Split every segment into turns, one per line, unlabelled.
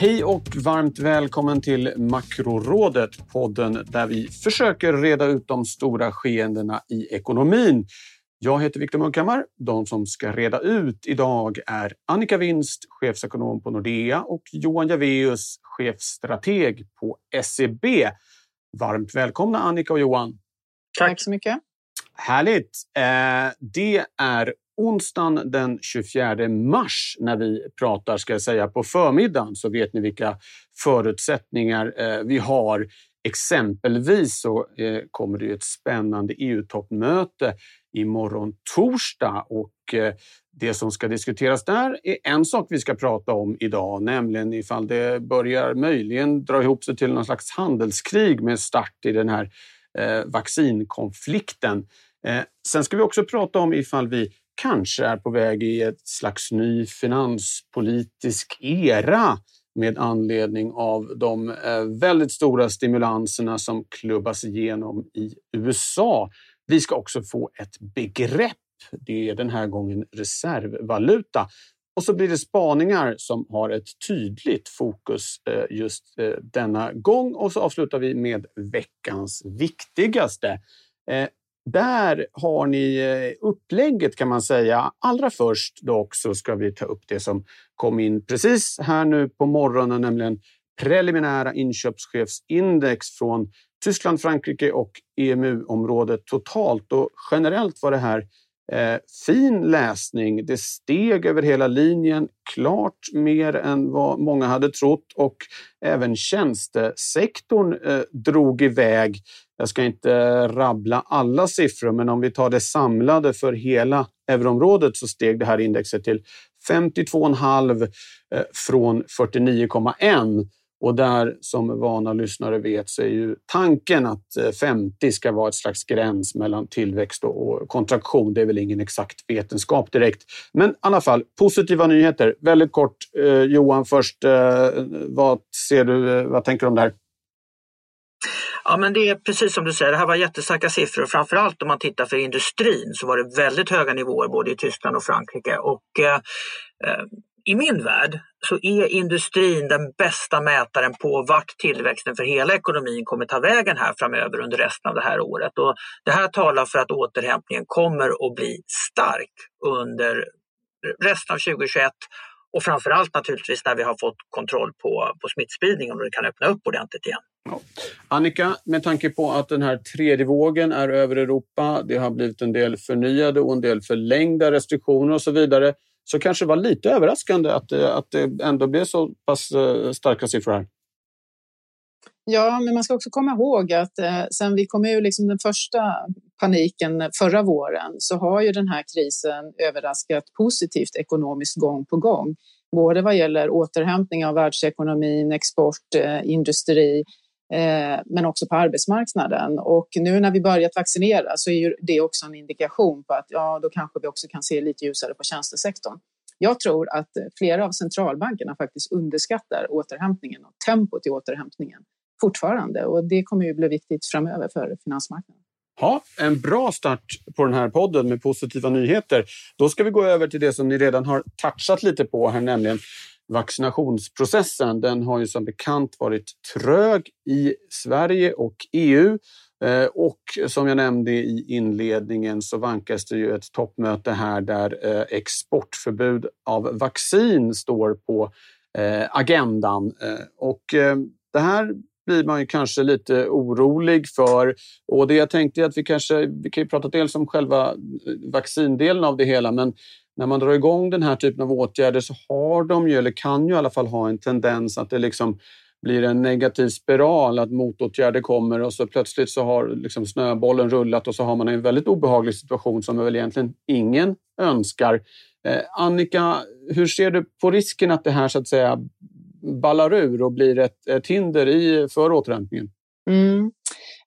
Hej och varmt välkommen till Makrorådet, podden där vi försöker reda ut de stora skeendena i ekonomin. Jag heter Viktor Munkhammar. De som ska reda ut idag är Annika Winst, chefsekonom på Nordea och Johan Javeus, chefstrateg på SEB. Varmt välkomna Annika och Johan.
Tack så mycket.
Härligt. Eh, det är onsdagen den 24 mars när vi pratar, ska jag säga, på förmiddagen så vet ni vilka förutsättningar eh, vi har. Exempelvis så eh, kommer det ett spännande EU-toppmöte imorgon torsdag och eh, det som ska diskuteras där är en sak vi ska prata om idag, nämligen ifall det börjar möjligen dra ihop sig till någon slags handelskrig med start i den här vaccinkonflikten. Sen ska vi också prata om ifall vi kanske är på väg i ett slags ny finanspolitisk era med anledning av de eh, väldigt stora stimulanserna som klubbas igenom i USA. Vi ska också få ett begrepp. Det är den här gången reservvaluta. Och så blir det spaningar som har ett tydligt fokus eh, just eh, denna gång. Och så avslutar vi med veckans viktigaste. Där har ni eh, upplägget kan man säga. Allra först dock så ska vi ta upp det som kom in precis här nu på morgonen, nämligen preliminära inköpschefsindex från Tyskland, Frankrike och EMU-området totalt. Och generellt var det här eh, fin läsning. Det steg över hela linjen, klart mer än vad många hade trott och även tjänstesektorn eh, drog iväg jag ska inte rabbla alla siffror, men om vi tar det samlade för hela euroområdet så steg det här indexet till 52,5 eh, från 49,1. Och där, som vana lyssnare vet, så är ju tanken att eh, 50 ska vara ett slags gräns mellan tillväxt och kontraktion. Det är väl ingen exakt vetenskap direkt. Men i alla fall, positiva nyheter. Väldigt kort, eh, Johan, först. vad ser du? Vad tänker du om det här?
Ja men det är precis som du säger, det här var jättestarka siffror. Framförallt om man tittar för industrin så var det väldigt höga nivåer både i Tyskland och Frankrike. Och, eh, eh, i min värld så är industrin den bästa mätaren på vart tillväxten för hela ekonomin kommer ta vägen här framöver under resten av det här året. Och det här talar för att återhämtningen kommer att bli stark under resten av 2021 och framförallt naturligtvis när vi har fått kontroll på, på smittspridningen och det kan öppna upp ordentligt igen. Ja.
Annika, med tanke på att den här tredje vågen är över Europa, det har blivit en del förnyade och en del förlängda restriktioner och så vidare, så kanske det var lite överraskande att, att det ändå blev så pass eh, starka siffror här.
Ja, men man ska också komma ihåg att eh, sen vi kom ur liksom den första paniken förra våren så har ju den här krisen överraskat positivt ekonomiskt gång på gång. Både vad gäller återhämtning av världsekonomin, export, eh, industri, Eh, men också på arbetsmarknaden. Och nu när vi börjat vaccinera så är ju det också en indikation på att ja, då kanske vi också kan se lite ljusare på tjänstesektorn. Jag tror att eh, flera av centralbankerna faktiskt underskattar återhämtningen och tempot i återhämtningen fortfarande och det kommer ju bli viktigt framöver för finansmarknaden.
Ja, en bra start på den här podden med positiva nyheter. Då ska vi gå över till det som ni redan har touchat lite på här, nämligen vaccinationsprocessen. Den har ju som bekant varit trög i Sverige och EU. Eh, och som jag nämnde i inledningen så vankas det ju ett toppmöte här där eh, exportförbud av vaccin står på eh, agendan. Och det här blir man ju kanske lite orolig för. Och det jag tänkte är att vi kanske, vi kan ju prata dels om själva vaccindelen av det hela, men när man drar igång den här typen av åtgärder så har de ju, eller kan ju i alla fall ha en tendens att det liksom blir en negativ spiral, att motåtgärder kommer och så plötsligt så har liksom snöbollen rullat och så har man en väldigt obehaglig situation som väl egentligen ingen önskar. Eh, Annika, hur ser du på risken att det här så att säga ballar ur och blir ett, ett hinder i, för återhämtningen?
Mm.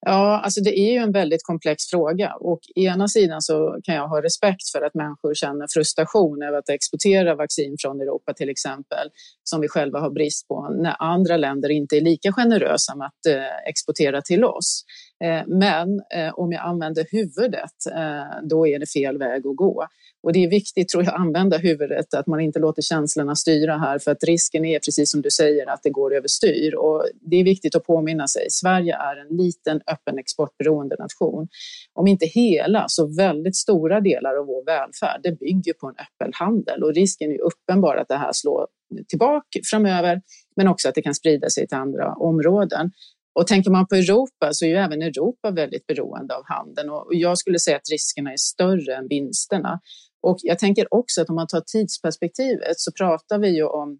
Ja, alltså det är ju en väldigt komplex fråga och ena sidan så kan jag ha respekt för att människor känner frustration över att exportera vaccin från Europa till exempel, som vi själva har brist på, när andra länder inte är lika generösa med att eh, exportera till oss. Eh, men eh, om jag använder huvudet, eh, då är det fel väg att gå. Och det är viktigt, tror jag, att använda huvudet, att man inte låter känslorna styra här, för att risken är, precis som du säger, att det går överstyr. Och det är viktigt att påminna sig, Sverige är en liten, öppen, exportberoende nation. Om inte hela, så väldigt stora delar av vår välfärd, det bygger på en öppen handel och risken är uppenbar att det här slår tillbaka framöver, men också att det kan sprida sig till andra områden. Och tänker man på Europa så är ju även Europa väldigt beroende av handeln och jag skulle säga att riskerna är större än vinsterna. Och jag tänker också att om man tar tidsperspektivet så pratar vi ju om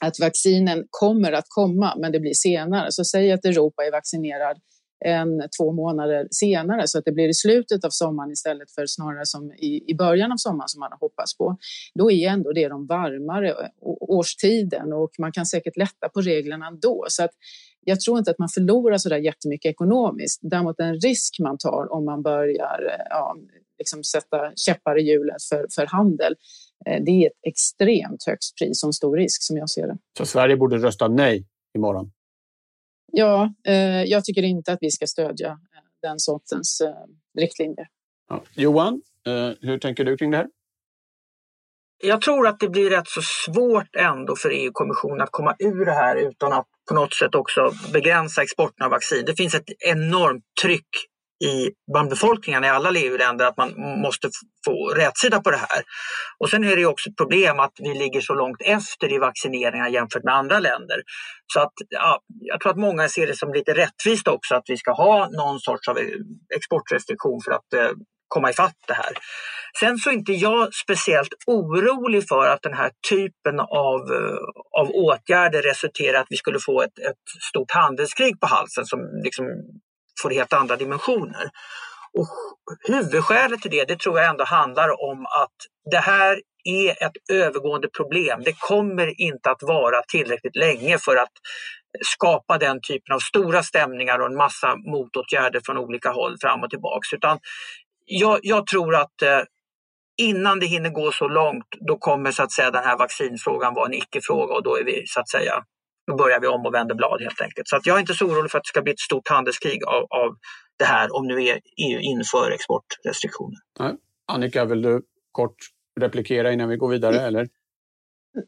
att vaccinen kommer att komma, men det blir senare. Så säg att Europa är vaccinerad en, två månader senare så att det blir i slutet av sommaren istället för snarare som i, i början av sommaren som man har hoppats på. Då är ändå det de varmare årstiden och man kan säkert lätta på reglerna då. Så att jag tror inte att man förlorar så där jättemycket ekonomiskt. Däremot en risk man tar om man börjar ja, liksom sätta käppar i hjulet för, för handel. Eh, det är ett extremt högt pris och en stor risk som jag ser det.
Så Sverige borde rösta nej imorgon?
Ja, eh, jag tycker inte att vi ska stödja eh, den sortens eh, riktlinjer.
Ja. Johan, eh, hur tänker du kring det här?
Jag tror att det blir rätt så svårt ändå för EU-kommissionen att komma ur det här utan att på något sätt också begränsa exporten av vaccin. Det finns ett enormt tryck i, bland befolkningen i alla EU-länder att man måste få rätsida på det här. Och sen är det också ett problem att vi ligger så långt efter i vaccineringar jämfört med andra länder. Så att, ja, jag tror att många ser det som lite rättvist också att vi ska ha någon sorts av eh, exportrestriktion för att eh, komma ifatt det här. Sen så är inte jag speciellt orolig för att den här typen av, eh, av åtgärder resulterar att vi skulle få ett, ett stort handelskrig på halsen som liksom får helt andra dimensioner. Och huvudskälet till det, det tror jag ändå handlar om att det här är ett övergående problem. Det kommer inte att vara tillräckligt länge för att skapa den typen av stora stämningar och en massa motåtgärder från olika håll fram och tillbaks. Utan jag, jag tror att eh, innan det hinner gå så långt, då kommer så att säga den här vaccinfrågan vara en icke-fråga och då är vi så att säga då börjar vi om och vänder blad helt enkelt. Så att jag är inte så orolig för att det ska bli ett stort handelskrig av, av det här om nu EU inför exportrestriktioner.
Nej. Annika, vill du kort replikera innan vi går vidare? Mm. Eller?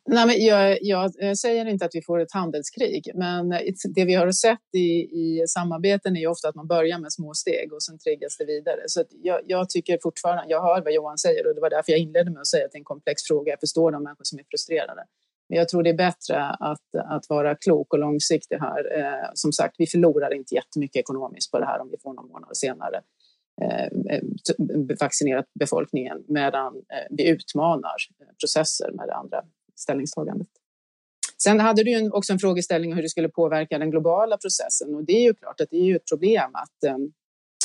Nej, men jag, jag, säger inte att vi får ett handelskrig, men det vi har sett i, i samarbeten är ofta att man börjar med små steg och sen triggas det vidare. Så jag, jag, tycker fortfarande, jag hör vad Johan säger och det var därför jag inledde med att säga att det är en komplex fråga. Jag förstår de människor som är frustrerade. Men jag tror det är bättre att, att vara klok och långsiktig här. Eh, som sagt, vi förlorar inte jättemycket ekonomiskt på det här om vi får någon månad senare eh, vaccinerat befolkningen medan eh, vi utmanar eh, processer med det andra ställningstagandet. Sen hade du också en frågeställning om hur det skulle påverka den globala processen och det är ju klart att det är ju ett problem att eh,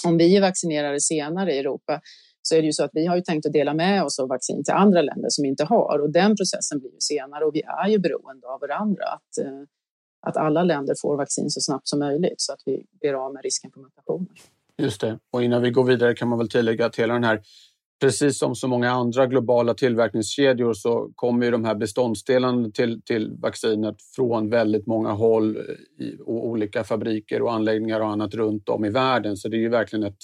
om vi är vaccinerade senare i Europa så är det ju så att vi har ju tänkt att dela med oss av vaccin till andra länder som inte har och den processen blir ju senare och vi är ju beroende av varandra att, eh, att alla länder får vaccin så snabbt som möjligt så att vi blir av med risken för mutationer.
Just det. Och innan vi går vidare kan man väl tillägga att hela den här Precis som så många andra globala tillverkningskedjor så kommer ju de här beståndsdelarna till, till vaccinet från väldigt många håll eh, i olika fabriker och anläggningar och annat runt om i världen. Så det är ju verkligen ett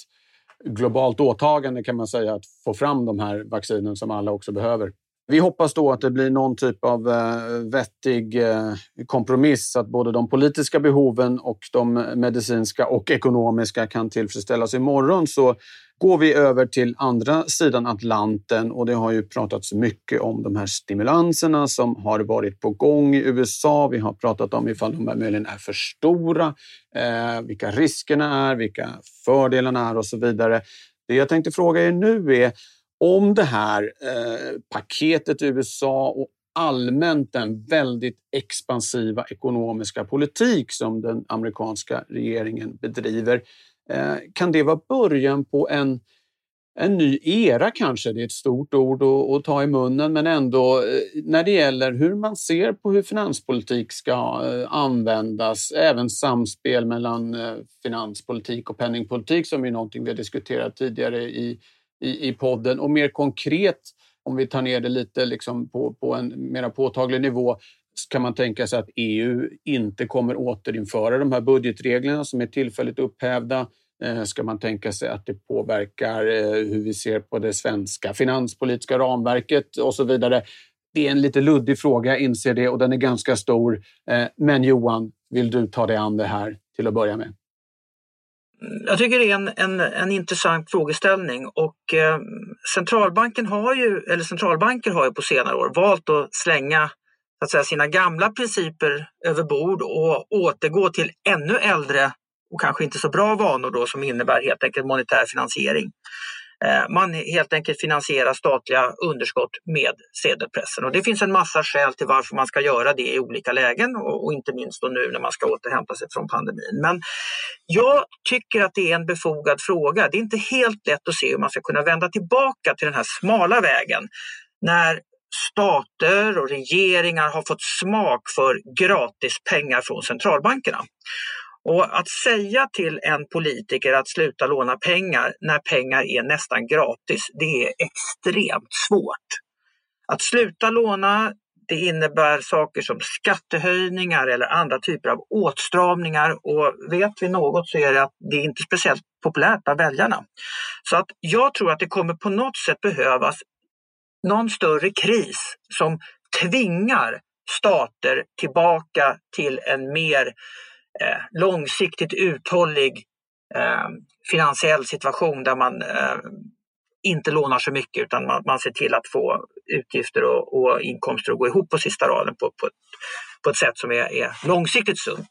globalt åtagande kan man säga att få fram de här vaccinen som alla också behöver. Vi hoppas då att det blir någon typ av eh, vettig kompromiss kompromiss, att både de politiska behoven och de medicinska och ekonomiska kan tillfredsställas. Imorgon så går vi över till andra sidan Atlanten och det har ju pratats mycket om de här stimulanserna som har varit på gång i USA. Vi har pratat om ifall de möjligen är för stora, eh, vilka riskerna är, vilka fördelarna är och så vidare. Det jag tänkte fråga er nu är om det här eh, paketet i USA och allmänt den väldigt expansiva ekonomiska politik som den amerikanska regeringen bedriver. Eh, kan det vara början på en en ny era kanske. Det är ett stort ord att, att, ta i munnen, men ändå eh, när det gäller hur man ser på hur finanspolitik ska eh, användas, även samspel mellan finanspolitik och penningpolitik som är någonting vi har diskuterat tidigare i, i, i podden. Och mer konkret, om vi tar ner det lite liksom på, på en mer påtaglig nivå, kan man tänka sig att EU inte kommer återinföra de här budgetreglerna som är tillfälligt upphävda eh, ska man tänka sig att det påverkar eh, hur vi ser på det svenska finanspolitiska ramverket och så vidare. Det är en lite luddig fråga, jag inser det, och den är ganska stor. Eh, men Johan, vill du ta dig an det här till att börja med?
Jag tycker det är en, en, en intressant frågeställning och eh, centralbanken har ju, eller centralbanker har ju på senare år valt att slänga att säga, sina gamla principer över bord och återgå till ännu äldre och kanske inte så bra vanor då som innebär helt enkelt monetär finansiering. Eh, man helt enkelt finansierar statliga underskott med sedelpressen och det finns en massa skäl till varför man ska göra det i olika lägen och inte minst nu när man ska återhämta sig från pandemin. Men jag tycker att det är en befogad fråga. Det är inte helt lätt att se hur man ska kunna vända tillbaka till den här smala vägen när stater och regeringar har fått smak för gratis pengar från centralbankerna. Och att säga till en politiker att sluta låna pengar när pengar är nästan gratis, det är extremt svårt. Att sluta låna det innebär saker som skattehöjningar eller andra typer av åtstramningar och vet vi något så är det att det inte är speciellt populärt bland väljarna. Så att jag tror att det kommer på något sätt behövas någon större kris som tvingar stater tillbaka till en mer eh, långsiktigt uthållig eh, finansiell situation där man eh, inte lånar så mycket utan man, man ser till att få utgifter och, och, inkomster att gå ihop på sista raden på, på, på ett sätt som är, är långsiktigt sunt.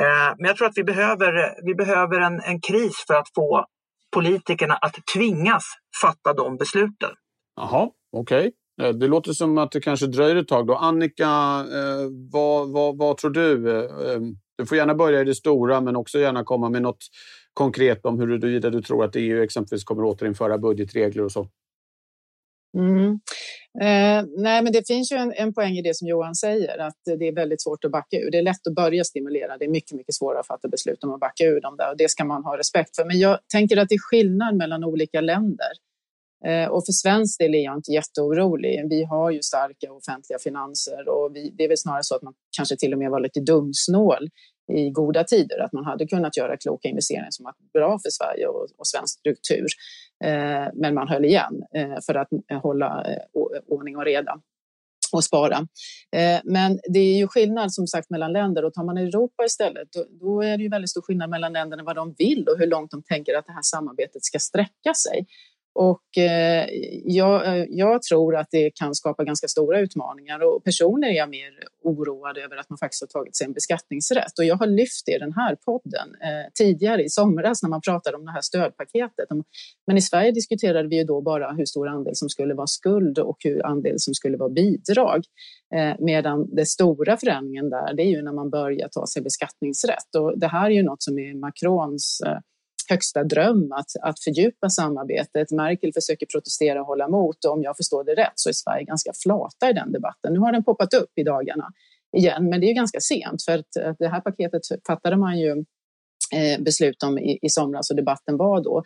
Eh, men jag tror att vi behöver, vi behöver en, en kris för att få politikerna att tvingas fatta de besluten.
Jaha, okej. Okay. Det låter som att det kanske dröjer ett tag. Då. Annika, eh, vad, vad, vad tror du? Eh, eh du får gärna börja i det stora, men också gärna komma med något konkret om huruvida du tror att EU exempelvis kommer återinföra budgetregler och så.
Mm. Eh, nej, men det finns ju en, en poäng i det som Johan säger, att det är väldigt svårt att backa ur. Det är lätt att börja stimulera, det är mycket, mycket svårare att fatta beslut om att backa ur dem där och det ska man ha respekt för. Men jag tänker att det är skillnad mellan olika länder. Eh, och för svensk del är jag inte jätteorolig. Vi har ju starka offentliga finanser och vi, det är väl snarare så att man kanske till och med var lite dumsnål i goda tider, att man hade kunnat göra kloka investeringar som varit bra för Sverige och, och svensk struktur. Eh, men man höll igen eh, för att eh, hålla eh, ordning och reda och spara. Eh, men det är ju skillnad som sagt mellan länder och tar man Europa istället då, då är det ju väldigt stor skillnad mellan länderna vad de vill och hur långt de tänker att det här samarbetet ska sträcka sig. Och eh, jag, eh, jag, tror att det kan skapa ganska stora utmaningar och personligen är jag mer oroad över att man faktiskt har tagit sig en beskattningsrätt. Och jag har lyft det i den här podden eh, tidigare i somras när man pratade om det här stödpaketet. Men i Sverige diskuterade vi ju då bara hur stor andel som skulle vara skuld och hur andel som skulle vara bidrag. Eh, medan den stora förändringen där, det är ju när man börjar ta sig beskattningsrätt. Och det här är ju något som är Macrons eh, högsta dröm att, att fördjupa samarbetet. Merkel försöker protestera och hålla emot och om jag förstår det rätt så är Sverige ganska flata i den debatten. Nu har den poppat upp i dagarna igen, men det är ganska sent för att, att det här paketet fattade man ju eh, beslut om i, i somras och debatten var då.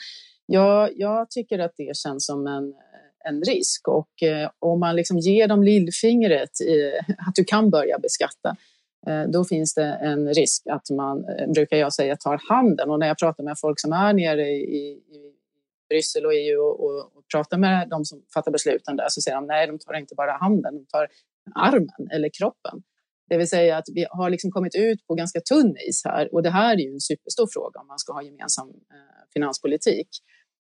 Jag, jag tycker att det känns som en, en risk och eh, om man liksom ger dem lillfingret eh, att du kan börja beskatta Eh, då finns det en risk att man, eh, brukar jag säga, tar handen. Och när jag pratar med folk som är nere i, i Bryssel och EU och, och, och, pratar med de som fattar besluten där så säger de nej, de tar inte bara handen, de tar armen eller kroppen. Det vill säga att vi har liksom kommit ut på ganska tunn is här och det här är ju en superstor fråga om man ska ha gemensam eh, finanspolitik.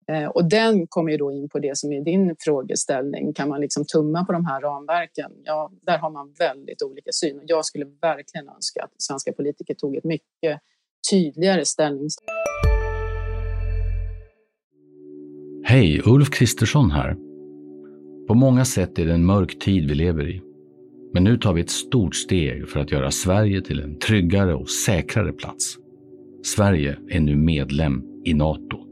Eh, och den kommer ju då in på det som är din frågeställning. Kan man liksom tumma på de här ramverken? Ja, där har man väldigt olika syn. Jag skulle verkligen önska att svenska politiker tog ett mycket tydligare ställningstagande.
Hej, Ulf Kristersson här. På många sätt är det en mörk tid vi lever i. Men nu tar vi ett stort steg för att göra Sverige till en tryggare och säkrare plats. Sverige är nu medlem i Nato.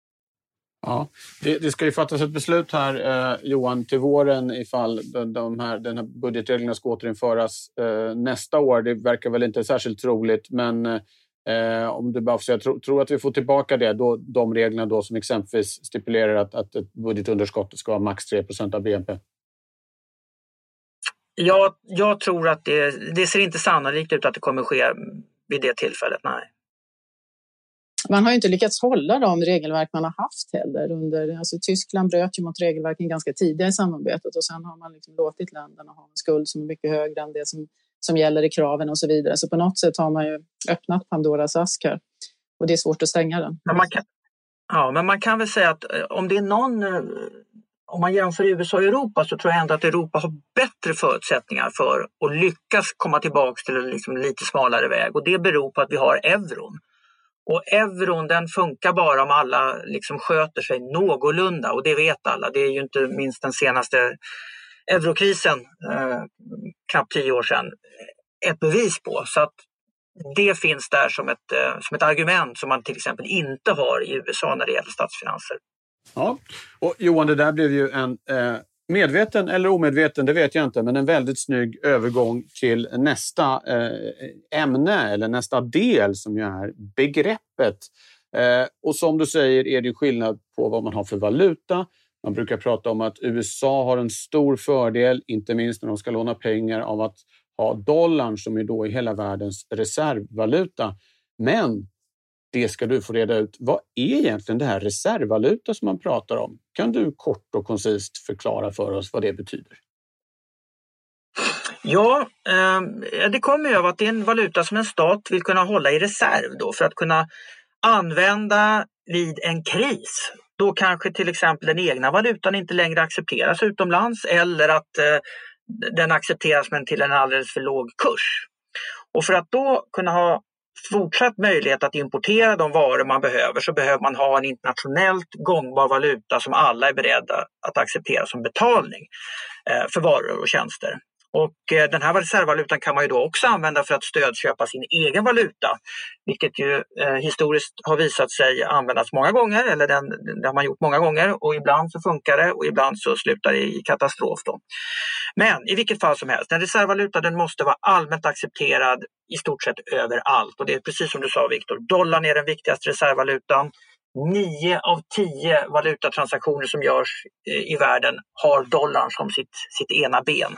Ja, det, det, ska ju fattas ett beslut här, eh, Johan, till våren ifall de, de här, den här budgetreglerna ska återinföras eh, nästa år. Det verkar väl inte särskilt troligt, men eh, om du bara får säga, tro, tror att vi får tillbaka det, då, de reglerna då som exempelvis stipulerar att, att ett budgetunderskott ska vara max 3% av BNP?
Jag, jag tror att det, det ser inte sannolikt ut att det kommer ske vid det tillfället, nej.
Man har inte lyckats hålla de regelverk man har haft heller. Under, alltså Tyskland bröt ju mot regelverken ganska tidigt i samarbetet och sen har man liksom låtit länderna ha en skuld som är mycket högre än det som, som gäller i kraven och så vidare. Så på något sätt har man ju öppnat Pandoras ask här och det är svårt att stänga den.
Men man kan, ja, men man kan väl säga att eh, om det är någon eh, om man jämför USA och Europa så tror jag ändå att Europa har bättre förutsättningar för att lyckas komma tillbaka till en liksom lite smalare väg och det beror på att vi har euron. Och euron den funkar bara om alla liksom sköter sig någorlunda och det vet alla. Det är ju inte minst den senaste eurokrisen, eh, knappt tio år sedan, ett bevis på. Så att det finns där som ett, eh, som ett argument som man till exempel inte har i USA när det gäller statsfinanser.
Ja, och Johan, det där blev ju en eh, medveten eller omedveten, det vet jag inte, men en väldigt snygg övergång till nästa eh, ämne eller nästa del som ju är begreppet. Eh, och som du säger är det skillnad på vad man har för valuta. Man brukar prata om att USA har en stor fördel, inte minst när de ska låna pengar, av att ha dollarn som är då i hela världens reservvaluta. Men det ska du få reda ut. Vad är egentligen det här reservvaluta som man pratar om? Kan du kort och koncist förklara för oss vad det betyder?
Ja, ehm, det kommer ju av att det är en valuta som en stat vill kunna hålla i reserv då för att kunna använda vid en kris. Då kanske till exempel den egna valutan inte längre accepteras utomlands eller att eh, den accepteras men till en alldeles för låg kurs. Och för att då kunna ha fortsatt möjlighet att importera de varor man behöver så behöver man ha en internationellt gångbar valuta som alla är beredda att acceptera som betalning eh, för varor och tjänster. Och eh, den här reservvalutan kan man ju då också använda för att stödköpa sin egen valuta, vilket ju eh, historiskt har visat sig användas många gånger, eller den, det har man gjort många gånger och ibland så funkar det och ibland så slutar det i katastrof. Då. Men i vilket fall som helst, en reservvaluta den måste vara allmänt accepterad i stort sett överallt och det är precis som du sa Viktor, dollarn är den viktigaste reservvalutan. Nio av tio valutatransaktioner som görs eh, i världen har dollarn som sitt, sitt ena ben.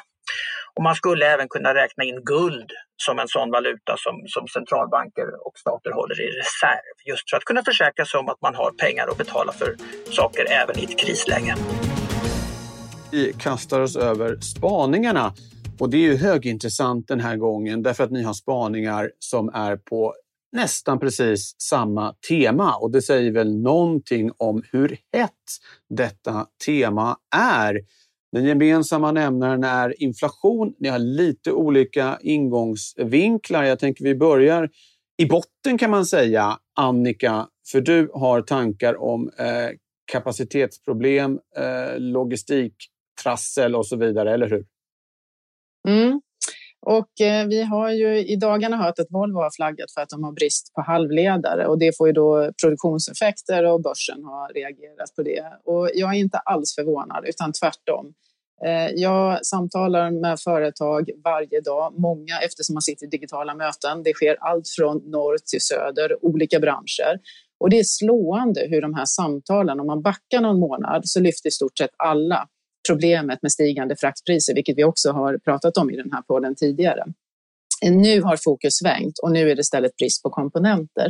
Och man skulle även kunna räkna in guld som en sån valuta som, som centralbanker och stater håller i reserv. Just för att kunna försäkra sig om att man har pengar att betala för saker även i ett krisläge.
Vi kastar oss över spaningarna. Och det är ju högintressant den här gången därför att ni har spaningar som är på nästan precis samma tema. Och det säger väl någonting om hur hett detta tema är. Den gemensamma nämnaren är inflation. Ni har lite olika ingångsvinklar. Jag tänker vi börjar i botten kan man säga, Annika, för du har tankar om eh, kapacitetsproblem, eh, logistiktrassel och så vidare, eller hur?
Mm. Och eh, vi har ju i dagarna hört att Volvo har flaggat för att de har brist på halvledare och det får ju då produktionseffekter och börsen har reagerat på det. Och jag är inte alls förvånad utan tvärtom. Eh, jag samtalar med företag varje dag, många eftersom man sitter i digitala möten. Det sker allt från norr till söder, olika branscher. Och det är slående hur de här samtalen, om man backar någon månad så lyfter i stort sett alla problemet med stigande fraktpriser, vilket vi också har pratat om i den här podden tidigare. Nu har fokus svängt och nu är det istället brist på komponenter.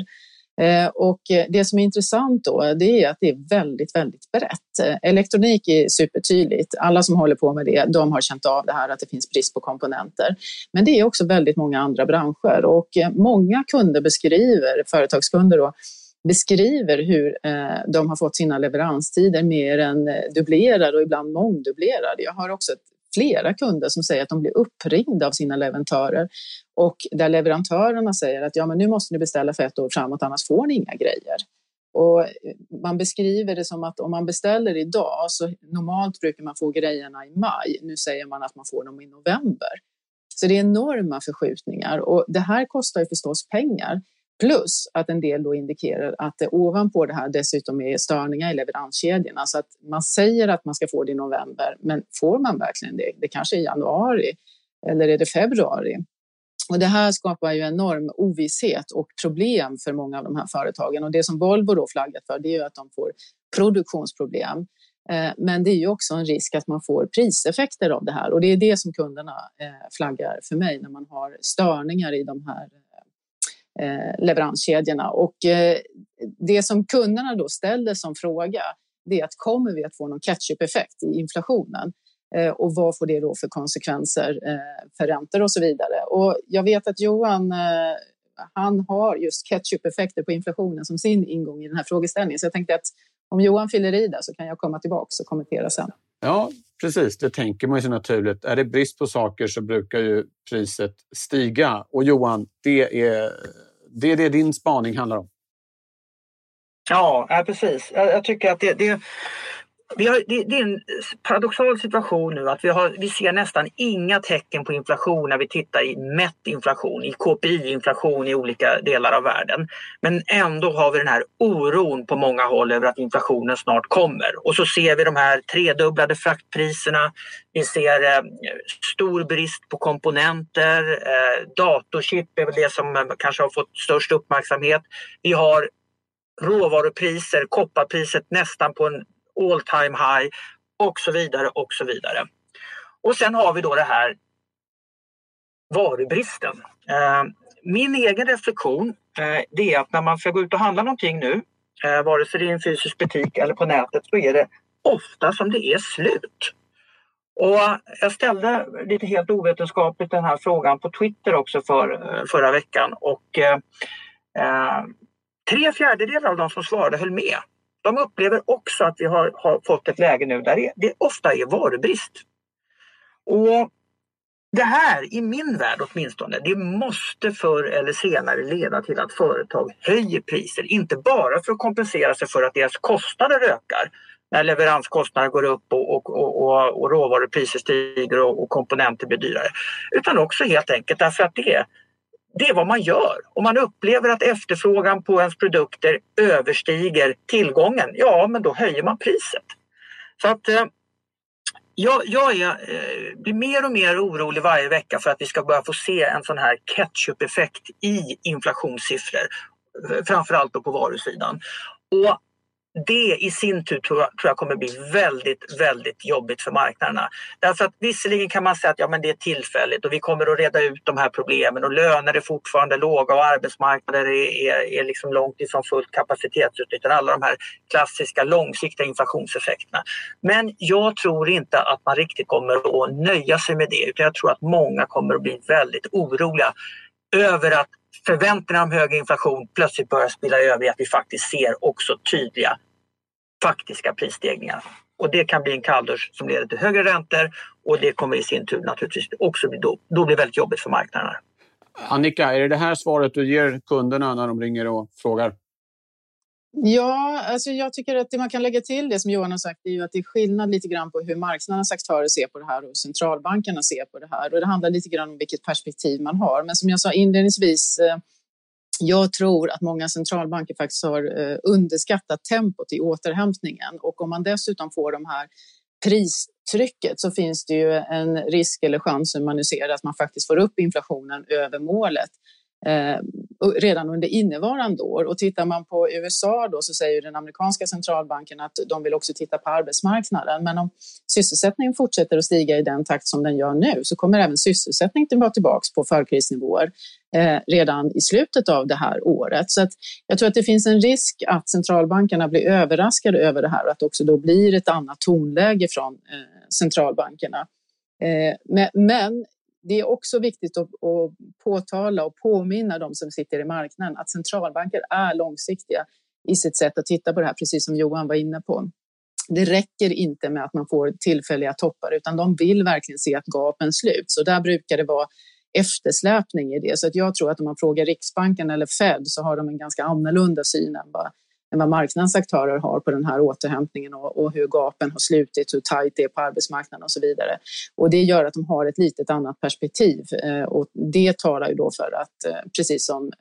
Eh, och det som är intressant då, det är att det är väldigt, väldigt brett. Eh, elektronik är supertydligt. Alla som håller på med det, de har känt av det här att det finns brist på komponenter. Men det är också väldigt många andra branscher och eh, många kunder beskriver, företagskunder då, beskriver hur eh, de har fått sina leveranstider mer än eh, dubblerade och ibland mångdubblerade. Jag har också flera kunder som säger att de blir uppringda av sina leverantörer och där leverantörerna säger att ja, men nu måste ni beställa för ett år framåt, annars får ni inga grejer. Och eh, man beskriver det som att om man beställer idag så normalt brukar man få grejerna i maj. Nu säger man att man får dem i november. Så det är enorma förskjutningar och det här kostar ju förstås pengar. Plus att en del då indikerar att det ovanpå det här dessutom är störningar i leveranskedjorna. Så att man säger att man ska få det i november, men får man verkligen det? Det kanske är januari eller är det februari? Och det här skapar ju enorm ovisshet och problem för många av de här företagen. Och det som Volvo då flaggat för det är ju att de får produktionsproblem. Eh, men det är ju också en risk att man får priseffekter av det här och det är det som kunderna eh, flaggar för mig när man har störningar i de här Eh, leveranskedjorna. Och eh, det som kunderna då ställer som fråga det är att kommer vi att få någon catch-up-effekt i inflationen? Eh, och vad får det då för konsekvenser för räntor och så vidare? Och jag vet att Johan han har just catch-up-effekter på inflationen som sin ingång i den här frågeställningen. Så jag tänkte att om Johan fyller i där så kan jag komma tillbaka och kommentera sen.
Ja, precis. Det tänker man ju så naturligt. Är det brist på saker så brukar ju priset stiga. Och Johan, det är det, är det din spaning handlar om.
Ja, precis. Jag, jag tycker att det, det vi har, det, det, är en paradoxal situation nu att vi, har, vi ser nästan inga tecken på inflation när vi tittar i mätt inflation, i KPI-inflation i olika delar av världen. Men ändå har vi den här oron på många håll över att inflationen snart kommer. Och så ser vi de här tredubblade fraktpriserna. Vi ser eh, stor brist på komponenter. Eh, datorchip är väl det som eh, kanske har fått störst uppmärksamhet. Vi har råvarupriser, kopparpriset nästan på en all time high och så vidare och så vidare. Och sen har vi då det här varubristen. Eh, min egen reflektion eh, det är att när man ska gå ut och handla någonting nu, eh, vare sig det är i en fysisk butik eller på nätet, så är det ofta som det är slut. Och jag ställde lite helt ovetenskapligt den här frågan på Twitter också för, förra veckan och eh, tre fjärdedelar av de som svarade höll med. De upplever också att vi har, har fått ett läge nu där det, det ofta är varubrist. Och det här, i min värld åtminstone, det måste förr eller senare leda till att företag höjer priser. Inte bara för att kompensera sig för att deras kostnader ökar när leveranskostnader går upp och, och, och, och råvarupriser stiger och, och komponenter blir dyrare. Utan också helt enkelt därför att det är det är vad man gör. Om man upplever att efterfrågan på ens produkter överstiger tillgången, ja men då höjer man priset. Så att eh, jag, jag är, eh, blir mer och mer orolig varje vecka för att vi ska börja få se en sån här ketchup-effekt i inflationssiffror. Framförallt då på varusidan. Och det i sin tur tror jag, tror jag kommer bli väldigt, väldigt jobbigt för marknaderna. Därför att visserligen kan man säga att ja, men det är tillfälligt och vi kommer att reda ut de här problemen och löner är fortfarande låga och arbetsmarknader är, är, är liksom långt ifrån fullt kapacitetsutnyttjande. Alla de här klassiska långsiktiga inflationseffekterna. Men jag tror inte att man riktigt kommer att nöja sig med det utan jag tror att många kommer att bli väldigt oroliga över att förväntningarna om hög inflation plötsligt börjar spilla över i att vi faktiskt ser också tydliga faktiska prisstegringar. Och det kan bli en kalldusch som leder till högre räntor och det kommer i sin tur naturligtvis också bli då, då blir väldigt jobbigt för marknaderna.
Annika, är det det här svaret du ger kunderna när de ringer och frågar?
Ja, alltså jag tycker att det man kan lägga till det som Johan har sagt är ju att det är skillnad lite grann på hur marknadens aktörer ser på det här och centralbankerna ser på det här. Och det handlar lite grann om vilket perspektiv man har. Men som jag sa inledningsvis, eh, jag tror att många centralbanker faktiskt har eh, underskattat tempot i återhämtningen och om man dessutom får de här pristrycket så finns det ju en risk eller chans hur man nu ser att man faktiskt får upp inflationen över målet. Eh, redan under innevarande år. Och tittar man på USA då så säger den amerikanska centralbanken att de vill också titta på arbetsmarknaden. Men om sysselsättningen fortsätter att stiga i den takt som den gör nu så kommer även sysselsättningen att vara tillbaka på förkrisnivåer eh, redan i slutet av det här året. Så att jag tror att det finns en risk att centralbankerna blir överraskade över det här och att det också då blir ett annat tonläge från eh, centralbankerna. Eh, men det är också viktigt att, att påtala och påminna de som sitter i marknaden att centralbanker är långsiktiga i sitt sätt att titta på det här, precis som Johan var inne på. det räcker inte med att man får tillfälliga toppar utan de vill verkligen se att gapen sluts och där brukar det vara eftersläpning i det. Så att jag tror att om man frågar Riksbanken eller Fed så har de en ganska annorlunda syn än vad, än vad marknadens aktörer har på den här återhämtningen och, och hur gapen har slutit, hur tajt det är på arbetsmarknaden och så vidare. Och det gör att de har ett litet annat perspektiv eh, och det talar ju då för att, eh, precis som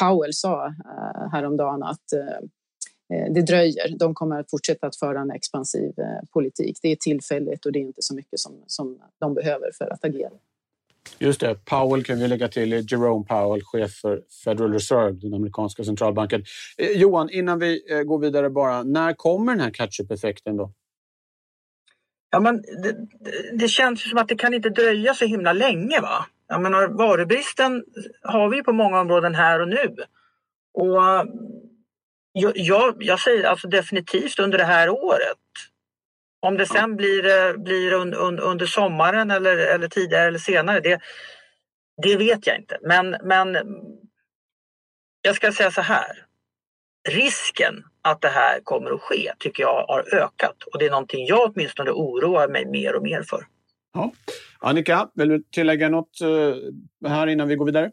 Powell sa eh, häromdagen, att eh, eh det dröjer. De kommer att fortsätta att föra en expansiv eh, politik. Det är tillfälligt och det är inte så mycket som, som de behöver för att agera.
Just det, Powell kan vi lägga till, Jerome Powell, chef för Federal Reserve, den amerikanska centralbanken. Eh, Johan, innan vi eh, går vidare bara, när kommer den här catch-up-effekten då?
Ja, men det, det, känns som att det kan inte dröja så himla länge. va? Jag menar, varubristen har vi på många områden här och nu. Och eh, jag, jag säger alltså definitivt under det här året. Om det sen blir, blir under, under sommaren eller, eller tidigare eller senare, det, det vet jag inte. Men, men jag ska säga så här. Risken att det här kommer att ske tycker jag har ökat och det är någonting jag åtminstone oroar mig mer och mer för.
Ja. Annika, vill du tillägga något eh, här innan vi går vidare?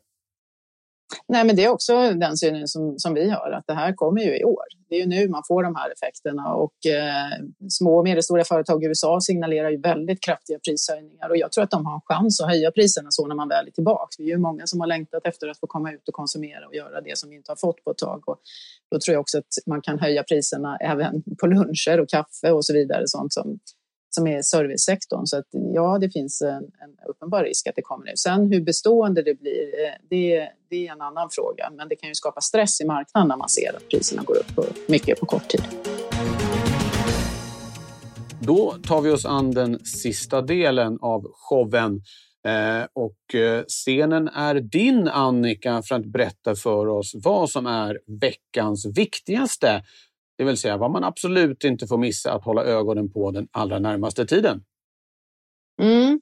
Nej, men det är också den synen som, som vi har, att det här kommer ju i år. Det är ju nu man får de här effekterna och eh, små och medelstora företag i USA signalerar ju väldigt kraftiga prishöjningar och jag tror att de har en chans att höja priserna så när man väl är tillbaka. Vi är ju många som har längtat efter att få komma ut och konsumera och göra det som vi inte har fått på ett tag och då tror jag också att man kan höja priserna även på luncher och kaffe och så vidare, sånt som som är servicesektorn. Så att, ja, det finns en, en uppenbar risk att det kommer nu. Sen hur bestående det blir, eh, det, det är en annan fråga. Men det kan ju skapa stress i marknaden när man ser att priserna går upp mycket på kort tid.
Då tar vi oss an den sista delen av showen. Eh, och eh, scenen är din, Annika, för att berätta för oss vad som är veckans viktigaste det vill säga vad man absolut inte får missa att hålla ögonen på den allra närmaste tiden.
Mm.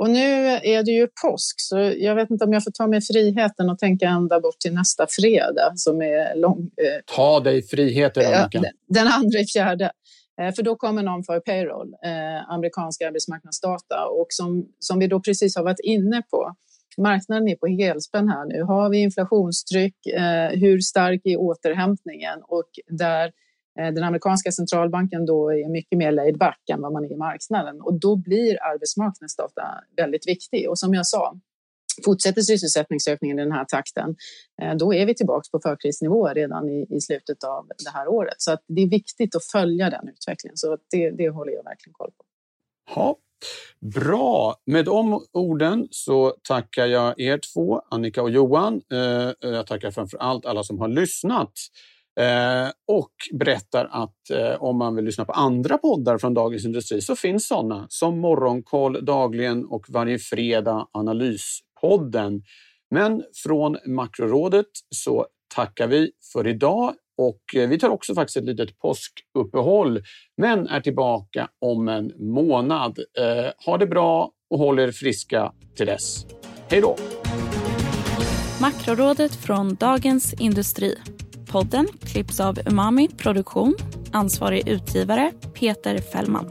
Och nu är det ju påsk, så jag vet inte om jag får ta mig friheten och tänka ända bort till nästa fredag som är lång.
Eh, ta dig friheten, Annika.
Den andra i fjärde. Eh, för då kommer någon för payroll, eh, amerikanska arbetsmarknadsdata. Och som, som vi då precis har varit inne på, marknaden är på helspänn här nu. Har vi inflationstryck? Eh, hur stark är återhämtningen? Och där Eh, den amerikanska centralbanken då är mycket mer laid back än vad man är i marknaden och då blir arbetsmarknadsdata väldigt viktig. Och som jag sa, fortsätter sysselsättningsökningen i den här takten, eh, då är vi tillbaka på förkrisnivåer redan i, i, slutet av det här året. Så att det är viktigt att följa den utvecklingen, så det, det håller jag verkligen koll på.
Ja, Bra! Med de orden så tackar jag er två, Annika och Johan. Eh, jag tackar framför allt alla som har lyssnat. Eh, och berättar att eh, om man vill lyssna på andra poddar från Dagens Industri så finns sådana som Morgonkoll dagligen och varje fredag Analyspodden. Men från Makrorådet så tackar vi för idag och eh, vi tar också faktiskt ett litet påskuppehåll men är tillbaka om en månad. Eh, ha det bra och håll er friska till dess. Hej då!
Makrorådet från Dagens Industri. Podden klipps av Umami Produktion. Ansvarig utgivare Peter Fällman.